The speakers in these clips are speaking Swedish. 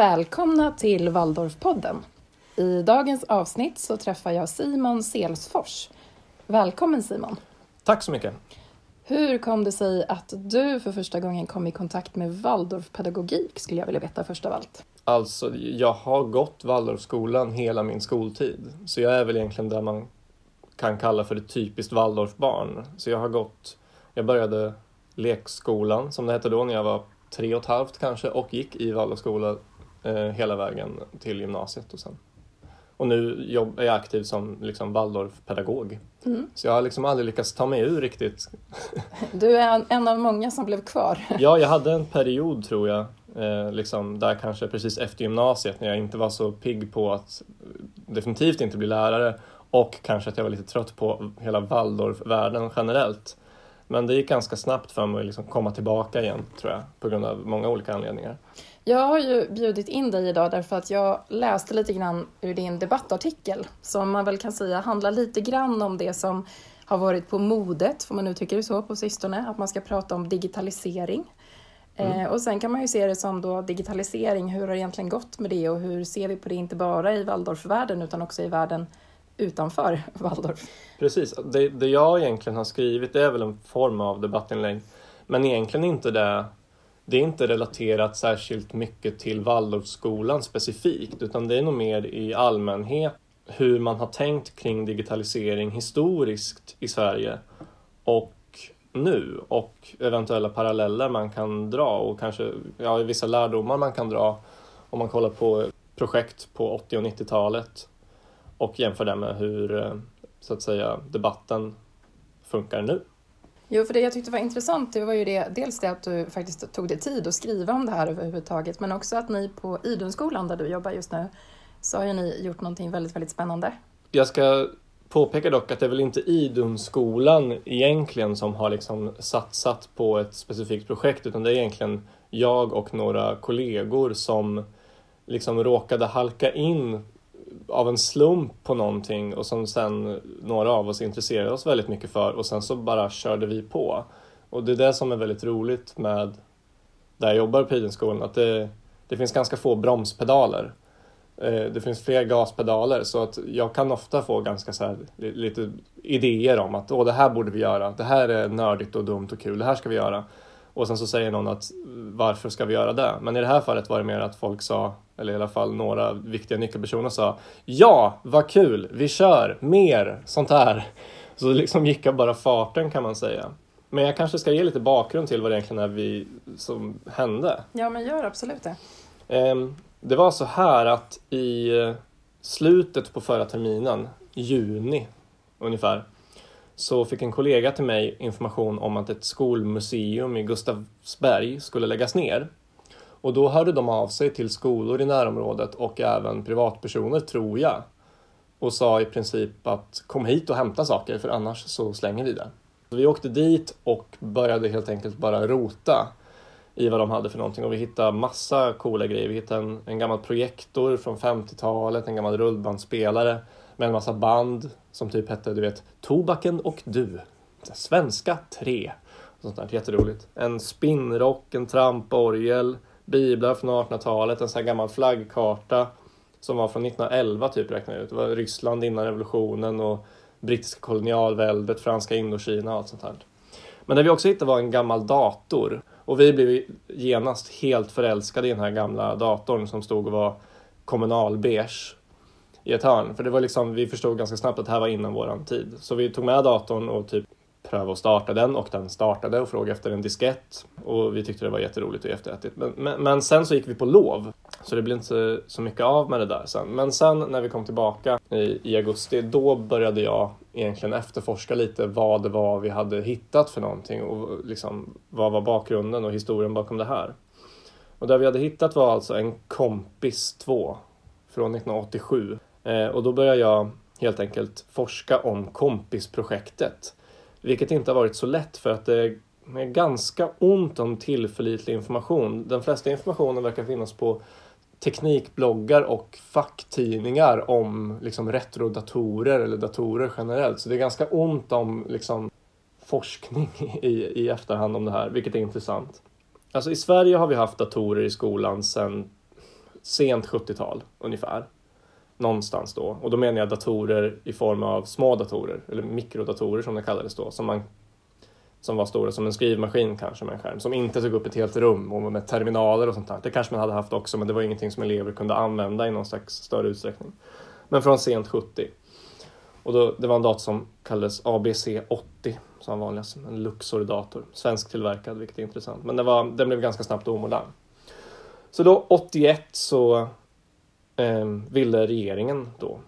Välkomna till Waldorfpodden. I dagens avsnitt så träffar jag Simon Selsfors. Välkommen Simon! Tack så mycket! Hur kom det sig att du för första gången kom i kontakt med Waldorfpedagogik skulle jag vilja veta först av allt? Alltså, jag har gått Waldorfskolan hela min skoltid, så jag är väl egentligen där man kan kalla för ett typiskt Waldorfbarn. Så jag har gått, jag började lekskolan som det hette då när jag var tre och ett halvt kanske och gick i Waldorfskola hela vägen till gymnasiet och sen. Och nu är jag aktiv som liksom Waldorfpedagog. Mm. Så jag har liksom aldrig lyckats ta mig ur riktigt. Du är en av många som blev kvar. ja, jag hade en period tror jag, eh, liksom där kanske precis efter gymnasiet när jag inte var så pigg på att definitivt inte bli lärare och kanske att jag var lite trött på hela Waldorfvärlden generellt. Men det gick ganska snabbt för mig att liksom komma tillbaka igen, tror jag, på grund av många olika anledningar. Jag har ju bjudit in dig idag därför att jag läste lite grann ur din debattartikel som man väl kan säga handlar lite grann om det som har varit på modet, får man uttrycka det så, på sistone, att man ska prata om digitalisering. Mm. Eh, och sen kan man ju se det som då digitalisering, hur har det egentligen gått med det och hur ser vi på det inte bara i Waldorfvärlden utan också i världen utanför Waldorf. Precis, det, det jag egentligen har skrivit är väl en form av debattinlägg. Men egentligen inte det, det är inte relaterat särskilt mycket till Waldorfskolan specifikt utan det är nog mer i allmänhet hur man har tänkt kring digitalisering historiskt i Sverige och nu och eventuella paralleller man kan dra och kanske ja, vissa lärdomar man kan dra om man kollar på projekt på 80 och 90-talet och jämför det med hur eh, så att säga debatten funkar nu. Jo, för det jag tyckte var intressant det var ju det, dels det att du faktiskt tog dig tid att skriva om det här överhuvudtaget, men också att ni på Idunskolan där du jobbar just nu, så har ju ni gjort någonting väldigt, väldigt spännande. Jag ska påpeka dock att det är väl inte Idunskolan egentligen som har liksom satsat på ett specifikt projekt, utan det är egentligen jag och några kollegor som liksom råkade halka in av en slump på någonting och som sen några av oss intresserade oss väldigt mycket för och sen så bara körde vi på. Och det är det som är väldigt roligt med där jag jobbar på Idenskolan, att det, det finns ganska få bromspedaler. Eh, det finns fler gaspedaler så att jag kan ofta få ganska så här, lite idéer om att Åh, det här borde vi göra, det här är nördigt och dumt och kul, det här ska vi göra. Och sen så säger någon att varför ska vi göra det? Men i det här fallet var det mer att folk sa, eller i alla fall några viktiga nyckelpersoner sa Ja, vad kul, vi kör, mer sånt här. Så liksom gick av bara farten kan man säga. Men jag kanske ska ge lite bakgrund till vad det egentligen är vi, som hände. Ja, men gör absolut det. Ehm, det var så här att i eh, slutet på förra terminen, juni ungefär, så fick en kollega till mig information om att ett skolmuseum i Gustavsberg skulle läggas ner. Och då hörde de av sig till skolor i närområdet och även privatpersoner, tror jag, och sa i princip att kom hit och hämta saker för annars så slänger vi det. Vi åkte dit och började helt enkelt bara rota i vad de hade för någonting och vi hittade massa coola grejer. Vi hittade en, en gammal projektor från 50-talet, en gammal rullbandspelare med en massa band som typ hette, du vet, Tobaken och du. Svenska 3. Sånt där, jätteroligt. En spinnrock, en tramporgel, biblar från 1800-talet, en sån här gammal flaggkarta som var från 1911 typ räknar jag ut. Det var Ryssland innan revolutionen och brittiska kolonialväldet, franska Indokina och allt sånt här. Men det vi också hittade var en gammal dator och vi blev genast helt förälskade i den här gamla datorn som stod och var kommunalbeige i ett hörn. För det var liksom, vi förstod ganska snabbt att det här var innan våran tid. Så vi tog med datorn och typ prövade att starta den och den startade och frågade efter en diskett. Och vi tyckte det var jätteroligt och jätteättigt. Men, men, men, sen så gick vi på lov. Så det blev inte så mycket av med det där sen. Men sen när vi kom tillbaka i, i augusti, då började jag egentligen efterforska lite vad det var vi hade hittat för någonting och liksom vad var bakgrunden och historien bakom det här. Och det vi hade hittat var alltså en Kompis 2 från 1987 Eh, och då började jag helt enkelt forska om kompisprojektet. Vilket inte har varit så lätt för att det är ganska ont om tillförlitlig information. Den flesta informationen verkar finnas på teknikbloggar och facktidningar om liksom retrodatorer eller datorer generellt. Så det är ganska ont om liksom, forskning i, i efterhand om det här, vilket är intressant. Alltså i Sverige har vi haft datorer i skolan sedan sent 70-tal ungefär. Någonstans då. Och då menar jag datorer i form av små datorer, eller mikrodatorer som det kallades då, som, man, som var stora som en skrivmaskin kanske med en skärm, som inte tog upp ett helt rum och med terminaler och sånt där. Det kanske man hade haft också, men det var ingenting som elever kunde använda i någon slags större utsträckning. Men från sent 70. Och då, det var en dator som kallades ABC80 som var vanligast, en Luxor-dator. Svensktillverkad, vilket är intressant. Men den, var, den blev ganska snabbt omodern. Så då 81 så ville regeringen då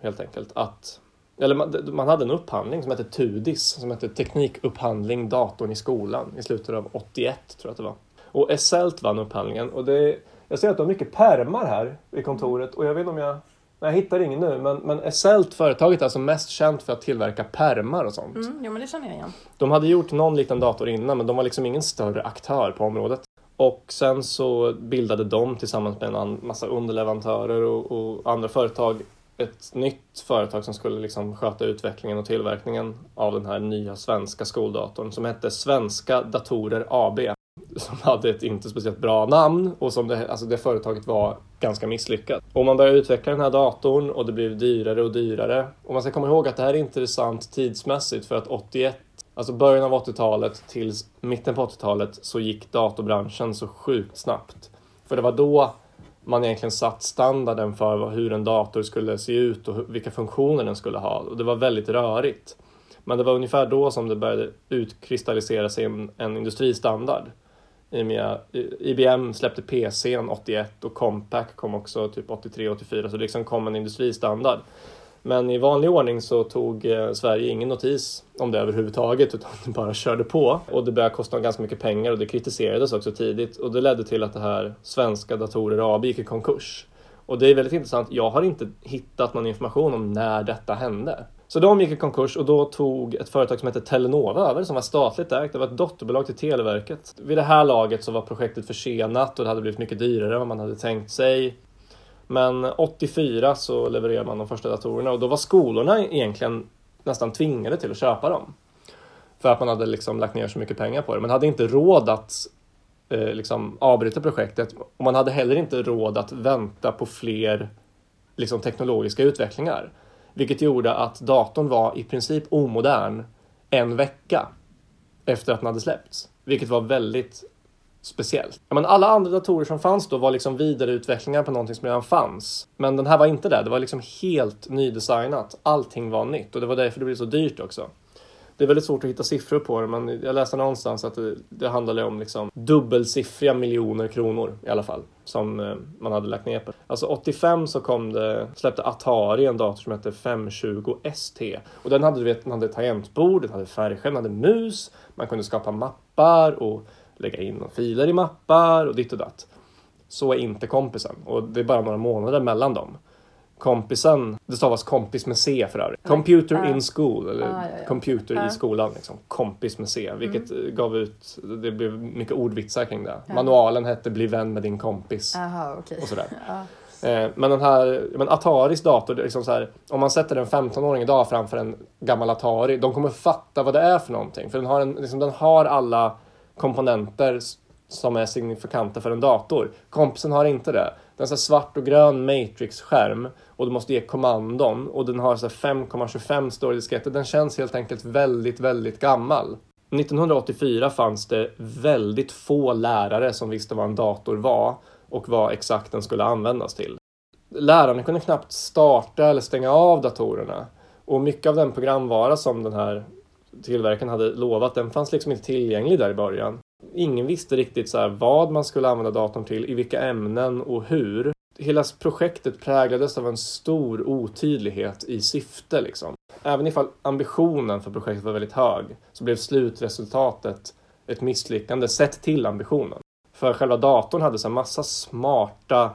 helt enkelt att eller man, man, hade en upphandling som hette TUDIS, som hette Teknikupphandling datorn i skolan i slutet av 81 tror jag att det var. Och Esselt vann upphandlingen och det, jag ser att du har mycket pärmar här i kontoret och jag vet inte om jag jag hittar ingen nu, men, men Esselt, företaget är alltså mest känt för att tillverka pärmar och sånt. Mm, jo, men det känner jag igen. De hade gjort någon liten dator innan, men de var liksom ingen större aktör på området. Och sen så bildade de tillsammans med en massa underleverantörer och, och andra företag ett nytt företag som skulle liksom sköta utvecklingen och tillverkningen av den här nya svenska skoldatorn som hette Svenska Datorer AB som hade ett inte speciellt bra namn och som det, alltså det företaget var ganska misslyckat. Och man började utveckla den här datorn och det blev dyrare och dyrare. Och man ska komma ihåg att det här är intressant tidsmässigt för att 81, alltså början av 80-talet till mitten på 80-talet så gick datorbranschen så sjukt snabbt. För det var då man egentligen satt standarden för hur en dator skulle se ut och vilka funktioner den skulle ha. Och det var väldigt rörigt. Men det var ungefär då som det började utkristallisera sig en, en industristandard. IBM släppte PC 81 och Compaq kom också typ 83-84 så det liksom kom en industristandard. Men i vanlig ordning så tog eh, Sverige ingen notis om det överhuvudtaget utan det bara körde på. Och det började kosta ganska mycket pengar och det kritiserades också tidigt och det ledde till att det här Svenska Datorer AB gick i konkurs. Och det är väldigt intressant, jag har inte hittat någon information om när detta hände. Så de gick i konkurs och då tog ett företag som hette Telenova över som var statligt ägt. Det var ett dotterbolag till Televerket. Vid det här laget så var projektet försenat och det hade blivit mycket dyrare än vad man hade tänkt sig. Men 84 så levererade man de första datorerna och då var skolorna egentligen nästan tvingade till att köpa dem. För att man hade liksom lagt ner så mycket pengar på det. Man hade inte råd att eh, liksom avbryta projektet och man hade heller inte råd att vänta på fler liksom, teknologiska utvecklingar. Vilket gjorde att datorn var i princip omodern en vecka efter att den hade släppts. Vilket var väldigt speciellt. Men alla andra datorer som fanns då var liksom vidareutvecklingar på någonting som redan fanns. Men den här var inte det. Det var liksom helt nydesignat. Allting var nytt och det var därför det blev så dyrt också det är väldigt svårt att hitta siffror på det, men jag läste någonstans att det, det handlade om liksom dubbelsiffriga miljoner kronor i alla fall som eh, man hade lagt ner på. Alltså 85 så kom det, släppte Atari en dator som hette 520 ST och den hade, du vet, den hade tangentbord, den hade färgskärm, den hade mus, man kunde skapa mappar och lägga in filer i mappar och ditt och datt. Så är inte kompisen och det är bara några månader mellan dem kompisen, det stavas kompis med C för övrigt. Computer in school, eller ja, ja. computer i skolan. Liksom. Kompis med C, vilket mm. gav ut, det blev mycket ordvitsar kring det. Manualen hette Bli vän med din kompis. Aha, okay. Och sådär. Eh, men den här, men Ataris dator, liksom så här, om man sätter en 15-åring idag framför en gammal Atari, de kommer fatta vad det är för någonting. För den har, en, liksom, den har alla komponenter som är signifikanta för en dator. Kompisen har inte det. Den har svart och grön matrix-skärm och du måste ge kommandon och den har 5,25 stora disketter. Den känns helt enkelt väldigt, väldigt gammal. 1984 fanns det väldigt få lärare som visste vad en dator var och vad exakt den skulle användas till. Lärarna kunde knappt starta eller stänga av datorerna och mycket av den programvara som den här tillverkaren hade lovat, den fanns liksom inte tillgänglig där i början. Ingen visste riktigt så vad man skulle använda datorn till, i vilka ämnen och hur. Hela projektet präglades av en stor otydlighet i syfte. Liksom. Även ifall ambitionen för projektet var väldigt hög så blev slutresultatet ett misslyckande sett till ambitionen. För själva datorn hade så massa smarta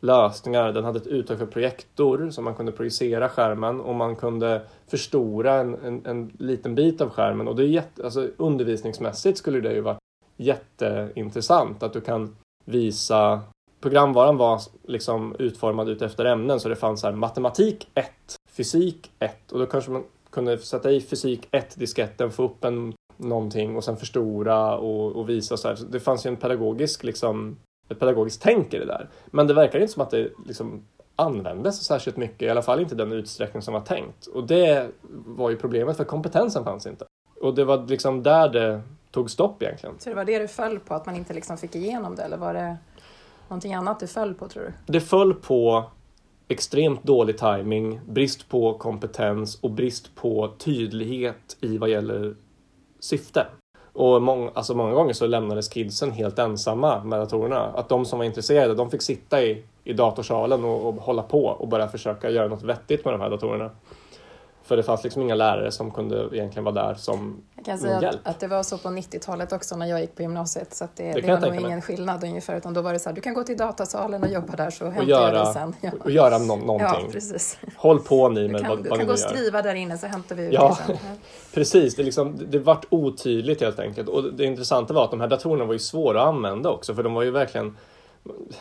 lösningar. Den hade ett uttag för projektor som man kunde projicera skärmen och man kunde förstora en, en, en liten bit av skärmen. Och det är jätte, alltså, undervisningsmässigt skulle det ju vara jätteintressant att du kan visa Programvaran var liksom utformad utefter ämnen så det fanns här matematik 1, fysik 1 och då kanske man kunde sätta i fysik 1-disketten, få upp en någonting och sen förstora och, och visa så här. Så det fanns ju en pedagogisk liksom pedagogiskt tänk i det där. Men det verkar inte som att det liksom användes särskilt mycket, i alla fall inte den utsträckning som var tänkt. Och det var ju problemet, för kompetensen fanns inte. Och det var liksom där det tog stopp egentligen. Så det var det du föll på, att man inte liksom fick igenom det, eller var det någonting annat du föll på tror du? Det föll på extremt dålig timing, brist på kompetens och brist på tydlighet i vad gäller syfte. Och mång, alltså många gånger så lämnades kidsen helt ensamma med datorerna. Att de som var intresserade, de fick sitta i, i datorsalen och, och hålla på och bara försöka göra något vettigt med de här datorerna. För det fanns liksom inga lärare som kunde egentligen vara där som Jag kan säga hjälp. att, att det var så på 90-talet också när jag gick på gymnasiet. Så att det, Det det, var nog ingen skillnad ungefär. Utan då var det så här, du kan gå till datasalen och jobba där så och hämtar jag dig sen. Ja. och göra Ja, någonting. precis. Håll på ni Du med kan, vad, du vad kan ni gå och skriva där inne så hämtar vi ut Ja. dig sen. Ja. Precis, det, liksom, det vart otydligt helt enkelt. Och det intressanta var att de här datorerna var ju svåra att använda också för de var ju verkligen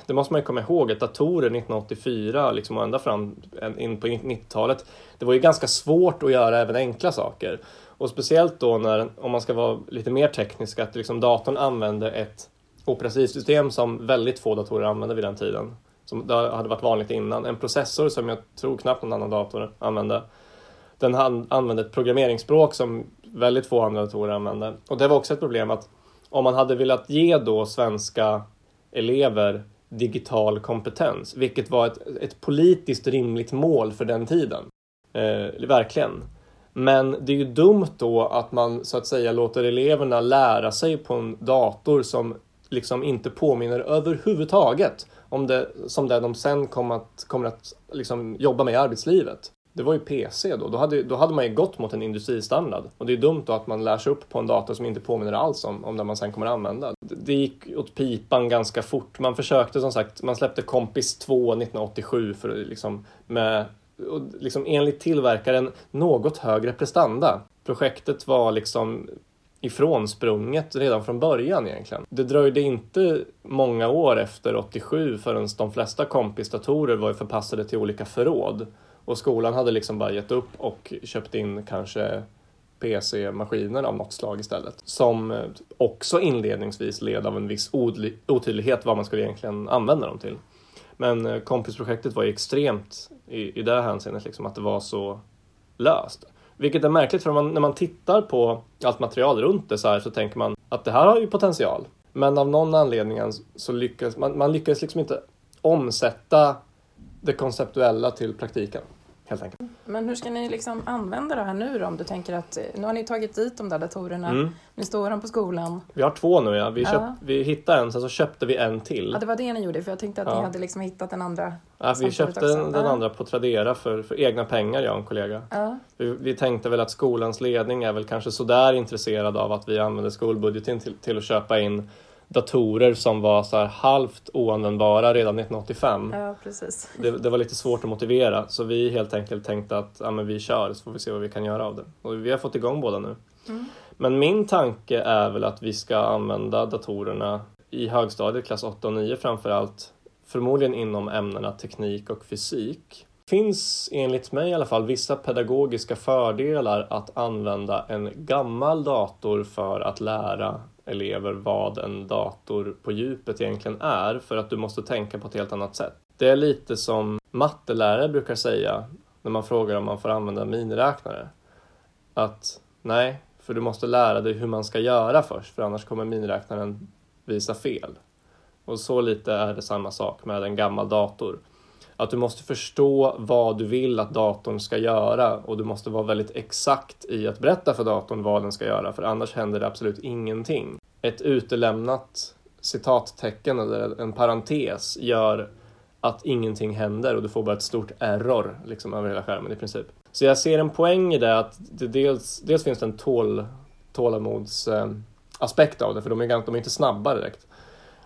det måste man ju komma ihåg att datorer 1984 liksom och ända fram in på 90-talet det var ju ganska svårt att göra även enkla saker. Och speciellt då när, om man ska vara lite mer teknisk, att liksom datorn använde ett operativsystem som väldigt få datorer använde vid den tiden. Som det hade varit vanligt innan. En processor som jag tror knappt någon annan dator använde. Den använde ett programmeringsspråk som väldigt få andra datorer använde. Och det var också ett problem att om man hade velat ge då svenska elever digital kompetens, vilket var ett, ett politiskt rimligt mål för den tiden. Eh, verkligen. Men det är ju dumt då att man så att säga låter eleverna lära sig på en dator som liksom inte påminner överhuvudtaget om det som det de sen kommer att, kommer att liksom jobba med i arbetslivet. Det var ju PC då. Då hade, då hade man ju gått mot en industristandard. Och det är dumt då att man lär sig upp på en dator som inte påminner alls om, om den man sen kommer att använda. Det, det gick åt pipan ganska fort. Man försökte som sagt, man släppte Kompis 2 1987 för att liksom med och liksom enligt tillverkaren något högre prestanda. Projektet var liksom ifrånsprunget redan från början egentligen. Det dröjde inte många år efter 87 förrän de flesta kompisdatorer var förpassade till olika förråd. Och skolan hade liksom bara gett upp och köpt in kanske PC-maskiner av något slag istället. Som eh, också inledningsvis led av en viss otydlighet vad man skulle egentligen använda dem till. Men eh, kompisprojektet var ju extremt i, i det här hänseendet, liksom, att det var så löst. Vilket är märkligt för man, när man tittar på allt material runt det så här så tänker man att det här har ju potential. Men av någon anledning så lyckas man, man lyckades liksom inte omsätta det konceptuella till praktiken. Helt enkelt. Men hur ska ni liksom använda det här nu då? Om du tänker att eh, nu har ni tagit dit de där datorerna, Mm. nu står de på skolan. Vi har två nu ja. Vi, Ja. köp, vi hittade en, sen så köpte vi en till. Ja, det var det ni gjorde, för jag tänkte att Ja. ni hade liksom hittat den andra. Ja, vi köpte också. den, den Ja. andra på Tradera för, för egna pengar, jag och en kollega. Ja. Vi, vi tänkte väl att skolans ledning är väl kanske sådär intresserad av att vi använder skolbudgeten till, till att köpa in datorer som var så här halvt oanvändbara redan 1985. ja, precis. Det, det var lite svårt att motivera så vi helt enkelt tänkte att ja, men vi kör så får vi se vad vi kan göra av det. Och vi har fått igång båda nu. Mm. Men min tanke är väl att vi ska använda datorerna i högstadiet, klass 8 och 9 framför allt, förmodligen inom ämnena teknik och fysik. Det finns enligt mig i alla fall vissa pedagogiska fördelar att använda en gammal dator för att lära elever vad en dator på djupet egentligen är för att du måste tänka på ett helt annat sätt. Det är lite som mattelärare brukar säga när man frågar om man får använda miniräknare. Att nej, för du måste lära dig hur man ska göra först för annars kommer miniräknaren visa fel. Och så lite är det samma sak med en gammal dator. Att du måste förstå vad du vill att datorn ska göra och du måste vara väldigt exakt i att berätta för datorn vad den ska göra för annars händer det absolut ingenting. Ett utelämnat citattecken eller en parentes gör att ingenting händer och du får bara ett stort error liksom över hela skärmen i princip. Så jag ser en poäng i det att det dels, dels finns det en tål, tålamodsaspekt eh, av det för de är, de är inte snabba direkt.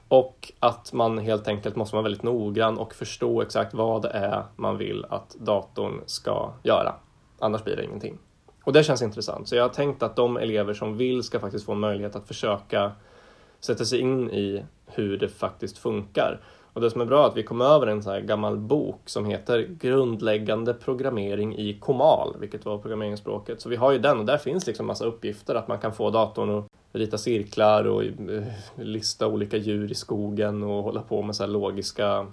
Och att man helt enkelt måste vara väldigt noggrann och förstå exakt vad det är man vill att datorn ska göra. Annars blir det ingenting. Och det känns intressant. Så jag har tänkt att de elever som vill ska faktiskt få en möjlighet att försöka sätta sig in i hur det faktiskt funkar. Och det som är bra är att vi kom över en sån här gammal bok som heter Grundläggande programmering i komal, vilket var programmeringsspråket. Så vi har ju den och där finns liksom massa uppgifter att man kan få datorn att rita cirklar och eh, lista olika djur i skogen och hålla på med så här logiska,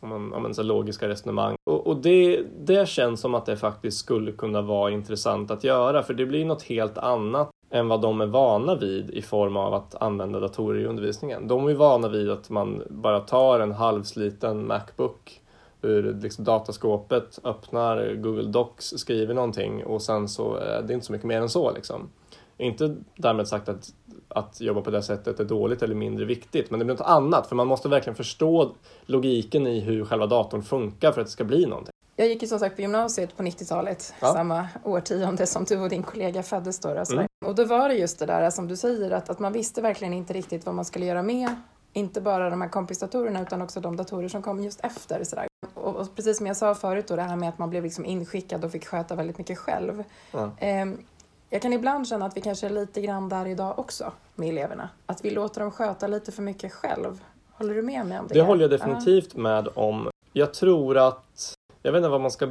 ja, men så logiska resonemang. Och, och det, det känns som att det faktiskt skulle kunna vara intressant att göra för det blir något helt annat än vad de är vana vid i form av att använda datorer i undervisningen. De är vana vid att man bara tar en halvsliten Macbook ur liksom dataskåpet, öppnar Google Docs, skriver någonting och sen så eh, är det inte så mycket mer än så. Liksom. Inte därmed sagt att, att jobba på det sättet är dåligt eller mindre viktigt, men det blir något annat för man måste verkligen förstå logiken i hur själva datorn funkar för att det ska bli någonting. Jag gick ju som sagt på gymnasiet på 90-talet, ja. samma årtionde som du och din kollega föddes då. Alltså. Mm. Och då var det just det där som du säger, att, att man visste verkligen inte riktigt vad man skulle göra med inte bara de här kompisdatorerna utan också de datorer som kom just efter. Sådär. Och, och, precis som jag sa förut då, det här med att man blev liksom inskickad och fick sköta väldigt mycket själv. Mm. Eh, jag kan ibland känna att vi kanske är lite grann där idag också med eleverna. Att vi låter dem sköta lite för mycket själv. Håller du med mig om det? Det håller jag definitivt uh. med om. Jag tror att, jag vet inte vad man ska,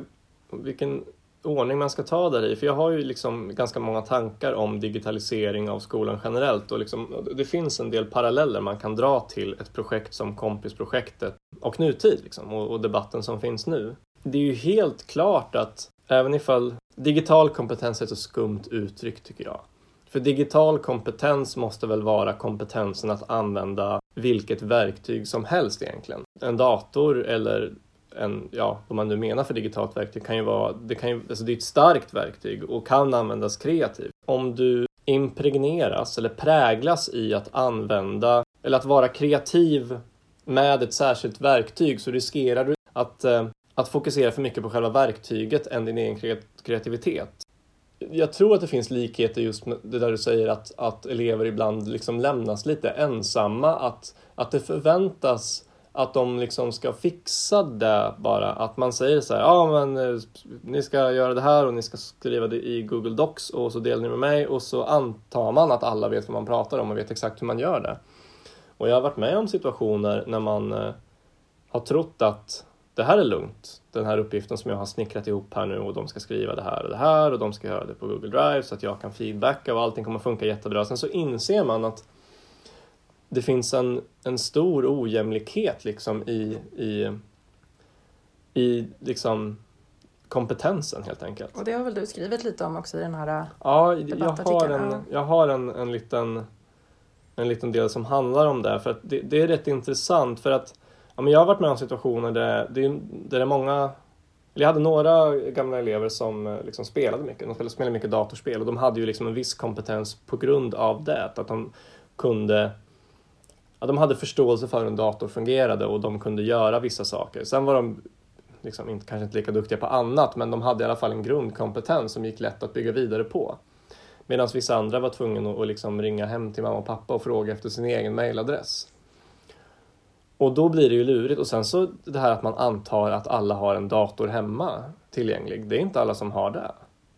vilken ordning man ska ta där i. För jag har ju liksom ganska många tankar om digitalisering av skolan generellt och liksom, det finns en del paralleller man kan dra till ett projekt som Kompisprojektet och nutid liksom, och, och debatten som finns nu. Det är ju helt klart att även ifall digital kompetens är ett så skumt uttryck tycker jag. För digital kompetens måste väl vara kompetensen att använda vilket verktyg som helst egentligen. En dator eller en, ja, vad man nu menar för digitalt verktyg kan ju vara, det, kan ju, alltså det är ett starkt verktyg och kan användas kreativt. Om du impregneras eller präglas i att använda eller att vara kreativ med ett särskilt verktyg så riskerar du att, eh, att fokusera för mycket på själva verktyget än din egen kreativitet. Jag tror att det finns likheter just med det där du säger att, att elever ibland liksom lämnas lite ensamma, att, att det förväntas att de liksom ska fixa det bara. Att man säger så här, ja men eh, ni ska göra det här och ni ska skriva det i Google Docs och så delar ni med mig och så antar man att alla vet vad man pratar om och vet exakt hur man gör det. Och jag har varit med om situationer när man eh, har trott att det här är lugnt, den här uppgiften som jag har snickrat ihop här nu och de ska skriva det här och det här och de ska göra det på Google Drive så att jag kan feedbacka och allting kommer funka jättebra. Sen så inser man att det finns en, en stor ojämlikhet liksom i, i, i liksom kompetensen helt enkelt. Och det har väl du skrivit lite om också i den här Ja, jag har en, jag har en, en, liten, en liten del som handlar om det. För att det, det är rätt intressant för att ja, men jag har varit med om situationer där det, där det är många jag hade några gamla elever som eh, liksom spelade mycket. De spelade mycket datorspel och de hade ju liksom en viss kompetens på grund av det. Att de kunde ja, de hade förståelse för hur en dator fungerade och de kunde göra vissa saker. Sen var de liksom inte, kanske inte lika duktiga på annat, men de hade i alla fall en grundkompetens som gick lätt att bygga vidare på. Medan vissa andra var tvungna att liksom ringa hem till mamma och pappa och fråga efter sin egen mailadress. Och då blir det ju lurigt. Och sen så det här att man antar att alla har en dator hemma tillgänglig. Det är inte alla som har det,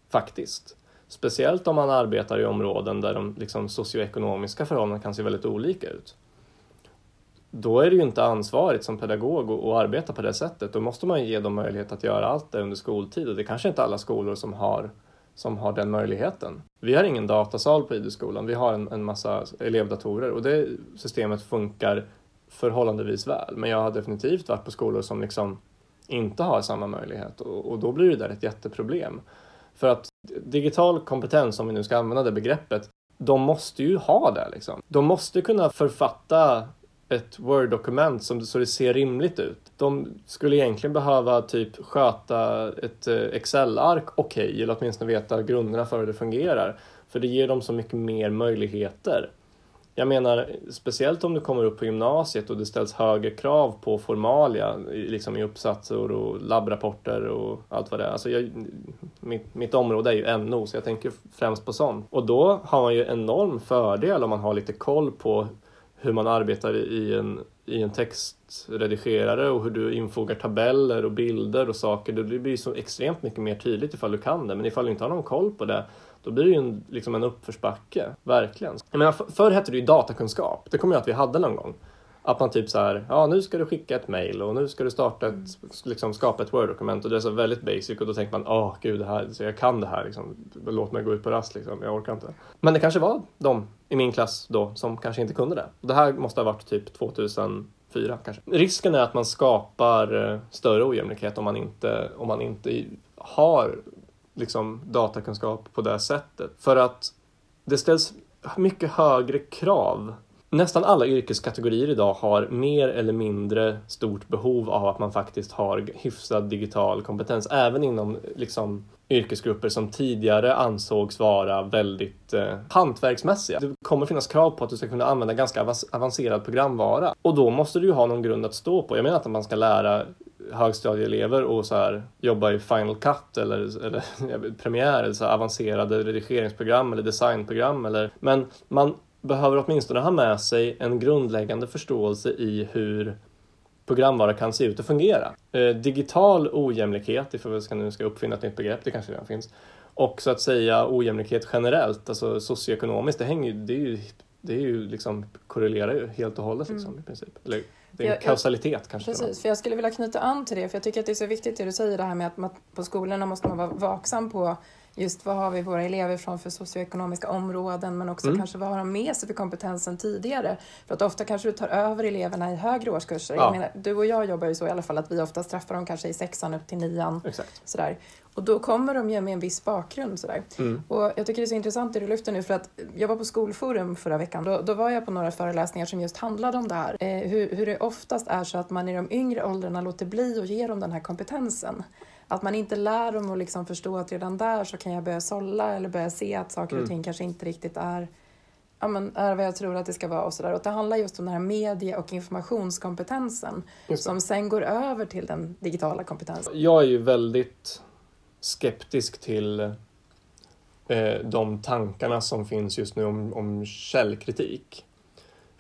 faktiskt. Speciellt om man arbetar i områden där de liksom, socioekonomiska förhållandena kan se väldigt olika ut då är det ju inte ansvarigt som pedagog att arbeta på det sättet. Då måste man ge dem möjlighet att göra allt det under skoltid och det är kanske inte alla skolor som har, som har den möjligheten. Vi har ingen datasal på idrottskolan, vi har en, en massa elevdatorer och det systemet funkar förhållandevis väl. Men jag har definitivt varit på skolor som liksom inte har samma möjlighet och, och då blir det där ett jätteproblem. För att digital kompetens, om vi nu ska använda det begreppet, de måste ju ha det. Liksom. De måste kunna författa ett Word-dokument som, så det ser rimligt ut. De skulle egentligen behöva typ sköta ett eh, Excel-ark okej, okay, eller åtminstone veta grunderna för hur det fungerar. För det ger dem så mycket mer möjligheter. Jag menar, speciellt om du kommer upp på gymnasiet och det ställs högre krav på formalia, liksom i uppsatser och labbrapporter och allt vad det är. Alltså jag, mitt, mitt område är ju NO, så jag tänker främst på sånt. Och då har man ju enorm fördel om man har lite koll på hur man arbetar i en, i en textredigerare och hur du infogar tabeller och bilder och saker. Det blir så extremt mycket mer tydligt ifall du kan det. Men ifall du inte har någon koll på det, då blir det ju en, liksom en uppförsbacke. Verkligen. Jag menar, förr hette det ju datakunskap. Det kommer jag att vi hade någon gång. Att man typ så här, ja nu ska du skicka ett mail och nu ska du starta ett, liksom skapa ett Word-dokument och det är så väldigt basic och då tänker man, åh gud, det här, så jag kan det här liksom. Låt mig gå ut på rast liksom, jag orkar inte. Men det kanske var de i min klass då som kanske inte kunde det. Det här måste ha varit typ 2004 kanske. Risken är att man skapar eh, större ojämlikhet om man inte, om man inte har liksom datakunskap på det sättet. För att det ställs mycket högre krav Nästan alla yrkeskategorier idag har mer eller mindre stort behov av att man faktiskt har hyfsad digital kompetens, även inom liksom, yrkesgrupper som tidigare ansågs vara väldigt eh, hantverksmässiga. Det kommer finnas krav på att du ska kunna använda ganska avancerad programvara och då måste du ju ha någon grund att stå på. Jag menar att man ska lära högstadieelever och så här, jobba i Final Cut eller, eller Premiere, eller så avancerade redigeringsprogram eller designprogram. Eller, men man behöver åtminstone ha med sig en grundläggande förståelse i hur programvara kan se ut och fungera. Eh, digital ojämlikhet, ifall vi ska, nu ska uppfinna ett nytt begrepp, det kanske redan finns, och så att säga ojämlikhet generellt, alltså socioekonomiskt, det, hänger, det är ju, det är ju liksom, korrelerar ju helt och hållet liksom, mm. i princip. Eller, det är en jag, kausalitet jag, kanske. Precis, för jag skulle vilja knyta an till det, för jag tycker att det är så viktigt det du säger det här med att man, på skolorna måste man vara vaksam på just vad har vi våra elever från för socioekonomiska områden men också mm. kanske vad har de med sig för kompetensen tidigare. För att ofta kanske du tar över eleverna i högre årskurser. Ja. Menar, du och jag jobbar ju så i alla fall att vi ofta träffar dem kanske i sexan upp till nian. Exakt. Sådär. Och då kommer de ju med en viss bakgrund. Sådär. Mm. Och jag tycker det är så intressant det du lyfter nu för att jag var på Skolforum förra veckan. Då, då var jag på några föreläsningar som just handlade om det här. Eh, hur, hur det oftast är så att man i de yngre åldrarna låter bli att ge dem den här kompetensen. Att man inte lär dem att liksom förstå att redan där så kan jag börja sålla eller börja se att saker och mm. ting kanske inte riktigt är, ja, men, är vad jag tror att det ska vara och sådär. Och det handlar just om den här medie och informationskompetensen som sen går över till den digitala kompetensen. Jag är ju väldigt skeptisk till eh, de tankarna som finns just nu om, om källkritik.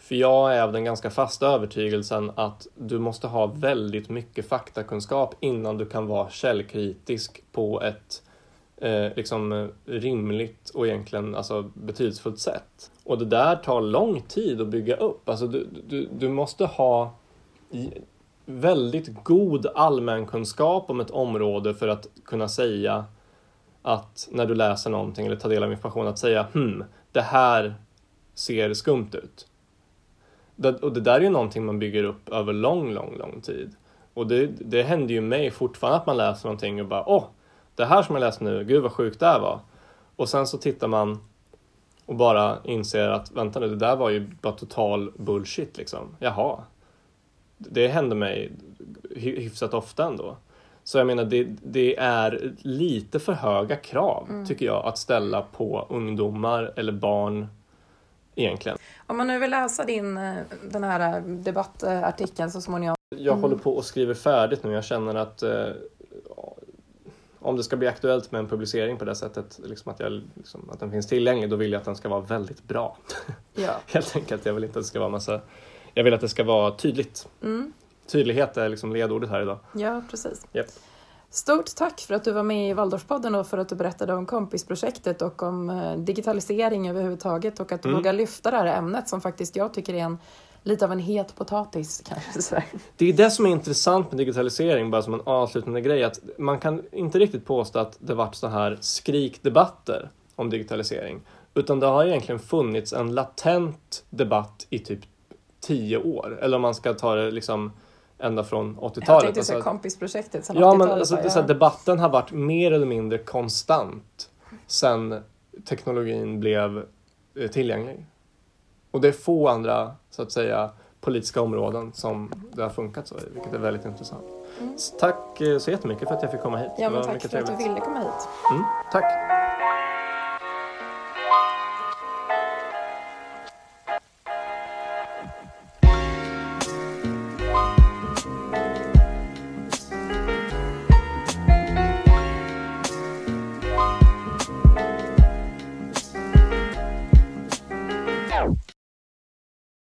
För jag är av den ganska fasta övertygelsen att du måste ha väldigt mycket faktakunskap innan du kan vara källkritisk på ett eh, liksom eh, rimligt och egentligen alltså, betydelsefullt sätt. Och det där tar lång tid att bygga upp. Alltså, du, du, du måste ha väldigt god allmänkunskap om ett område för att kunna säga att när du läser någonting eller tar del av information att säga hmm, det här ser skumt ut. Det, och det där är ju någonting man bygger upp över lång, lång, lång tid. Och det, det händer ju mig fortfarande att man läser någonting och bara åh, det här som jag läst nu, gud vad sjukt det här var. Och sen så tittar man och bara inser att vänta nu, det där var ju bara total bullshit liksom. Jaha. Det händer mig hyfsat ofta ändå. Så jag menar, det, det är lite för höga krav mm. tycker jag att ställa på ungdomar eller barn egentligen. Om man nu vill läsa din, eh, den här debattartikeln så småningom. Jag mm. håller på och skriver färdigt nu. Jag känner att eh, om det ska bli aktuellt med en publicering på det sättet, liksom att, jag, liksom, att den finns tillgänglig, då vill jag att den ska vara väldigt bra. Ja. Helt enkelt. Jag vill inte att det ska vara massa... Jag vill att det ska vara tydligt. Mm. Tydlighet är liksom ledordet här idag. Ja, precis. Yep. Stort tack för att du var med i Waldorfpodden och för att du berättade om kompisprojektet och om eh, digitalisering överhuvudtaget och att du mm. vågar lyfta det här ämnet som faktiskt jag tycker är en lite av en het potatis kanske. Det är det som är intressant med digitalisering, bara som en avslutande grej, att man kan inte riktigt påstå att det varit så här skrikdebatter om digitalisering, utan det har egentligen funnits en latent debatt i typ tio år, eller om man ska ta det liksom ända från 80-talet. Jag tänkte alltså, kompisprojektet sen ja, men alltså, ja. debatten har varit mer eller mindre konstant sen teknologin blev eh, tillgänglig. Och det är få andra, så att säga, politiska områden som det har funkat så i, vilket är väldigt intressant. Mm. Så tack eh, så jättemycket för att jag fick komma hit. Ja, men tack för trevligt. att du ville komma hit. Mm, tack.